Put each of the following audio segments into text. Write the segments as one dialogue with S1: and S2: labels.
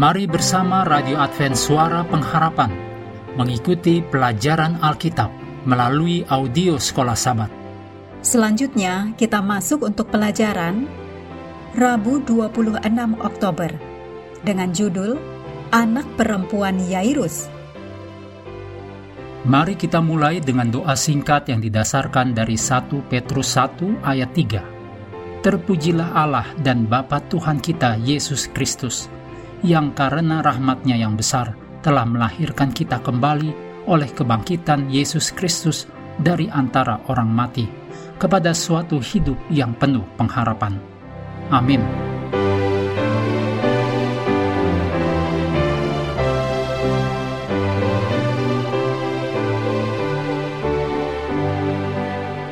S1: Mari bersama Radio Advent Suara Pengharapan mengikuti pelajaran Alkitab melalui audio Sekolah Sabat.
S2: Selanjutnya kita masuk untuk pelajaran Rabu 26 Oktober dengan judul Anak Perempuan Yairus.
S1: Mari kita mulai dengan doa singkat yang didasarkan dari 1 Petrus 1 ayat 3. Terpujilah Allah dan Bapa Tuhan kita Yesus Kristus, yang karena rahmatnya yang besar telah melahirkan kita kembali oleh kebangkitan Yesus Kristus dari antara orang mati kepada suatu hidup yang penuh pengharapan. Amin.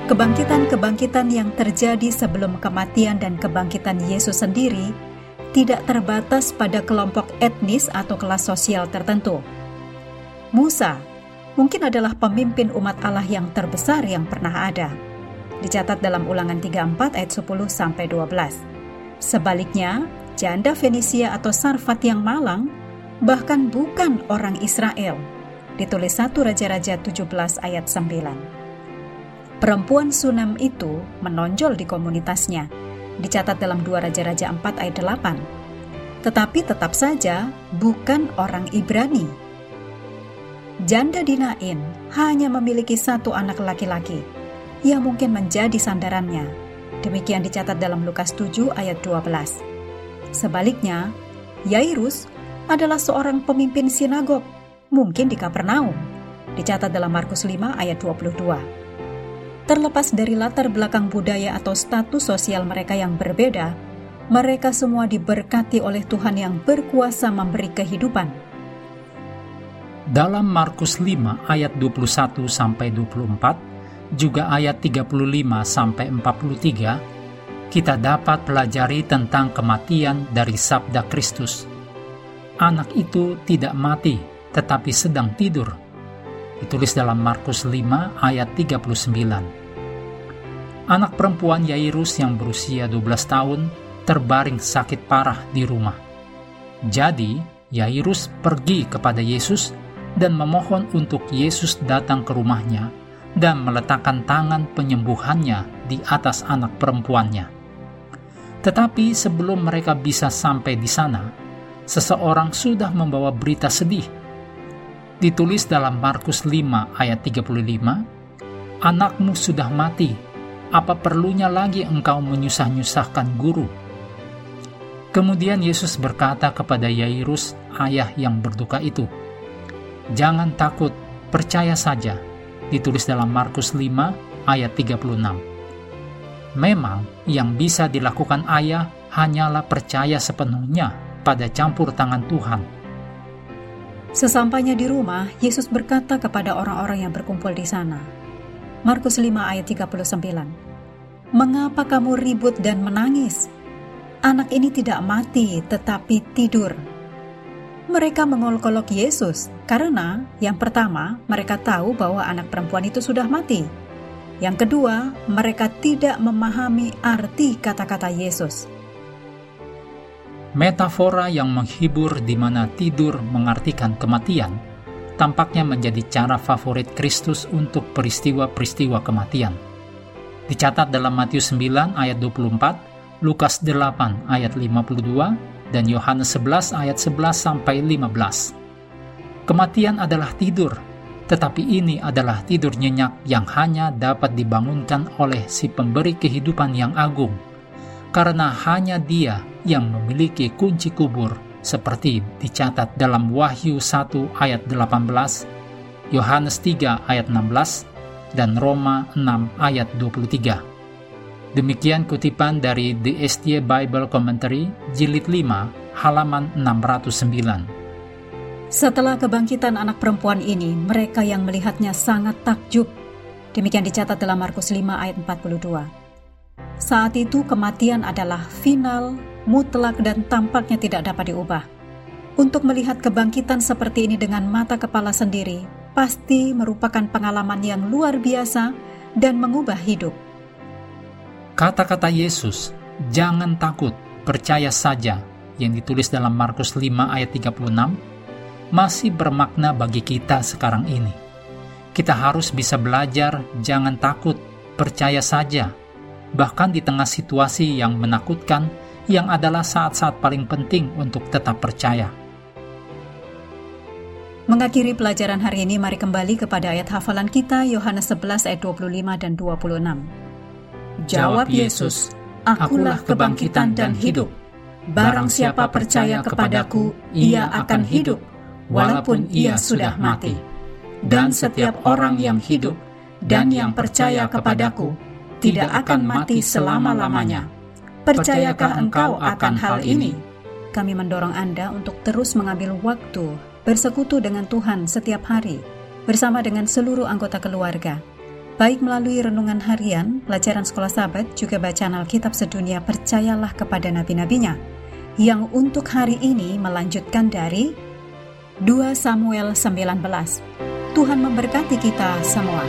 S2: Kebangkitan-kebangkitan yang terjadi sebelum kematian dan kebangkitan Yesus sendiri tidak terbatas pada kelompok etnis atau kelas sosial tertentu. Musa mungkin adalah pemimpin umat Allah yang terbesar yang pernah ada. Dicatat dalam Ulangan 34 ayat 10 sampai 12. Sebaliknya, janda Fenisia atau Sarfat yang malang bahkan bukan orang Israel. Ditulis 1 Raja-Raja 17 ayat 9. Perempuan Sunam itu menonjol di komunitasnya, dicatat dalam 2 Raja-Raja 4 ayat 8. Tetapi tetap saja bukan orang Ibrani. Janda Dinain hanya memiliki satu anak laki-laki yang mungkin menjadi sandarannya. Demikian dicatat dalam Lukas 7 ayat 12. Sebaliknya, Yairus adalah seorang pemimpin sinagog, mungkin di Kapernaum. Dicatat dalam Markus 5 ayat 22. Terlepas dari latar belakang budaya atau status sosial mereka yang berbeda, mereka semua diberkati oleh Tuhan yang berkuasa memberi kehidupan.
S1: Dalam Markus 5 ayat 21 sampai 24, juga ayat 35 sampai 43, kita dapat pelajari tentang kematian dari sabda Kristus. Anak itu tidak mati, tetapi sedang tidur. Ditulis dalam Markus 5 ayat 39 anak perempuan Yairus yang berusia 12 tahun terbaring sakit parah di rumah. Jadi, Yairus pergi kepada Yesus dan memohon untuk Yesus datang ke rumahnya dan meletakkan tangan penyembuhannya di atas anak perempuannya. Tetapi sebelum mereka bisa sampai di sana, seseorang sudah membawa berita sedih. Ditulis dalam Markus 5 ayat 35, Anakmu sudah mati, apa perlunya lagi engkau menyusah-nyusahkan guru? Kemudian Yesus berkata kepada Yairus, ayah yang berduka itu, Jangan takut, percaya saja. Ditulis dalam Markus 5 ayat 36. Memang yang bisa dilakukan ayah hanyalah percaya sepenuhnya pada campur tangan Tuhan.
S2: Sesampainya di rumah, Yesus berkata kepada orang-orang yang berkumpul di sana, Markus 5 ayat 39. Mengapa kamu ribut dan menangis? Anak ini tidak mati tetapi tidur. Mereka mengolok-olok Yesus karena yang pertama, mereka tahu bahwa anak perempuan itu sudah mati. Yang kedua, mereka tidak memahami arti kata-kata Yesus.
S1: Metafora yang menghibur di mana tidur mengartikan kematian tampaknya menjadi cara favorit Kristus untuk peristiwa-peristiwa kematian. Dicatat dalam Matius 9 ayat 24, Lukas 8 ayat 52, dan Yohanes 11 ayat 11 sampai 15. Kematian adalah tidur, tetapi ini adalah tidur nyenyak yang hanya dapat dibangunkan oleh si pemberi kehidupan yang agung, karena hanya dia yang memiliki kunci kubur seperti dicatat dalam Wahyu 1 ayat 18, Yohanes 3 ayat 16, dan Roma 6 ayat 23. Demikian kutipan dari The STA Bible Commentary, jilid 5, halaman 609.
S2: Setelah kebangkitan anak perempuan ini, mereka yang melihatnya sangat takjub. Demikian dicatat dalam Markus 5 ayat 42. Saat itu kematian adalah final, mutlak dan tampaknya tidak dapat diubah. Untuk melihat kebangkitan seperti ini dengan mata kepala sendiri, pasti merupakan pengalaman yang luar biasa dan mengubah hidup.
S1: Kata-kata Yesus, "Jangan takut, percaya saja," yang ditulis dalam Markus 5 ayat 36 masih bermakna bagi kita sekarang ini. Kita harus bisa belajar, jangan takut, percaya saja. Bahkan di tengah situasi yang menakutkan, yang adalah saat-saat paling penting untuk tetap percaya.
S2: Mengakhiri pelajaran hari ini, mari kembali kepada ayat hafalan kita, Yohanes 11 ayat 25 dan 26. Jawab Yesus, Akulah kebangkitan dan hidup. Barang siapa percaya kepadaku, ia akan hidup, walaupun ia sudah mati. Dan setiap orang yang hidup dan yang percaya kepadaku tidak akan mati selama-lamanya. Percayakah engkau akan hal ini? Kami mendorong Anda untuk terus mengambil waktu bersekutu dengan Tuhan setiap hari bersama dengan seluruh anggota keluarga. Baik melalui renungan harian, pelajaran sekolah sahabat, juga bacaan Alkitab sedunia percayalah kepada nabi-nabinya yang untuk hari ini melanjutkan dari 2 Samuel 19. Tuhan memberkati kita semua.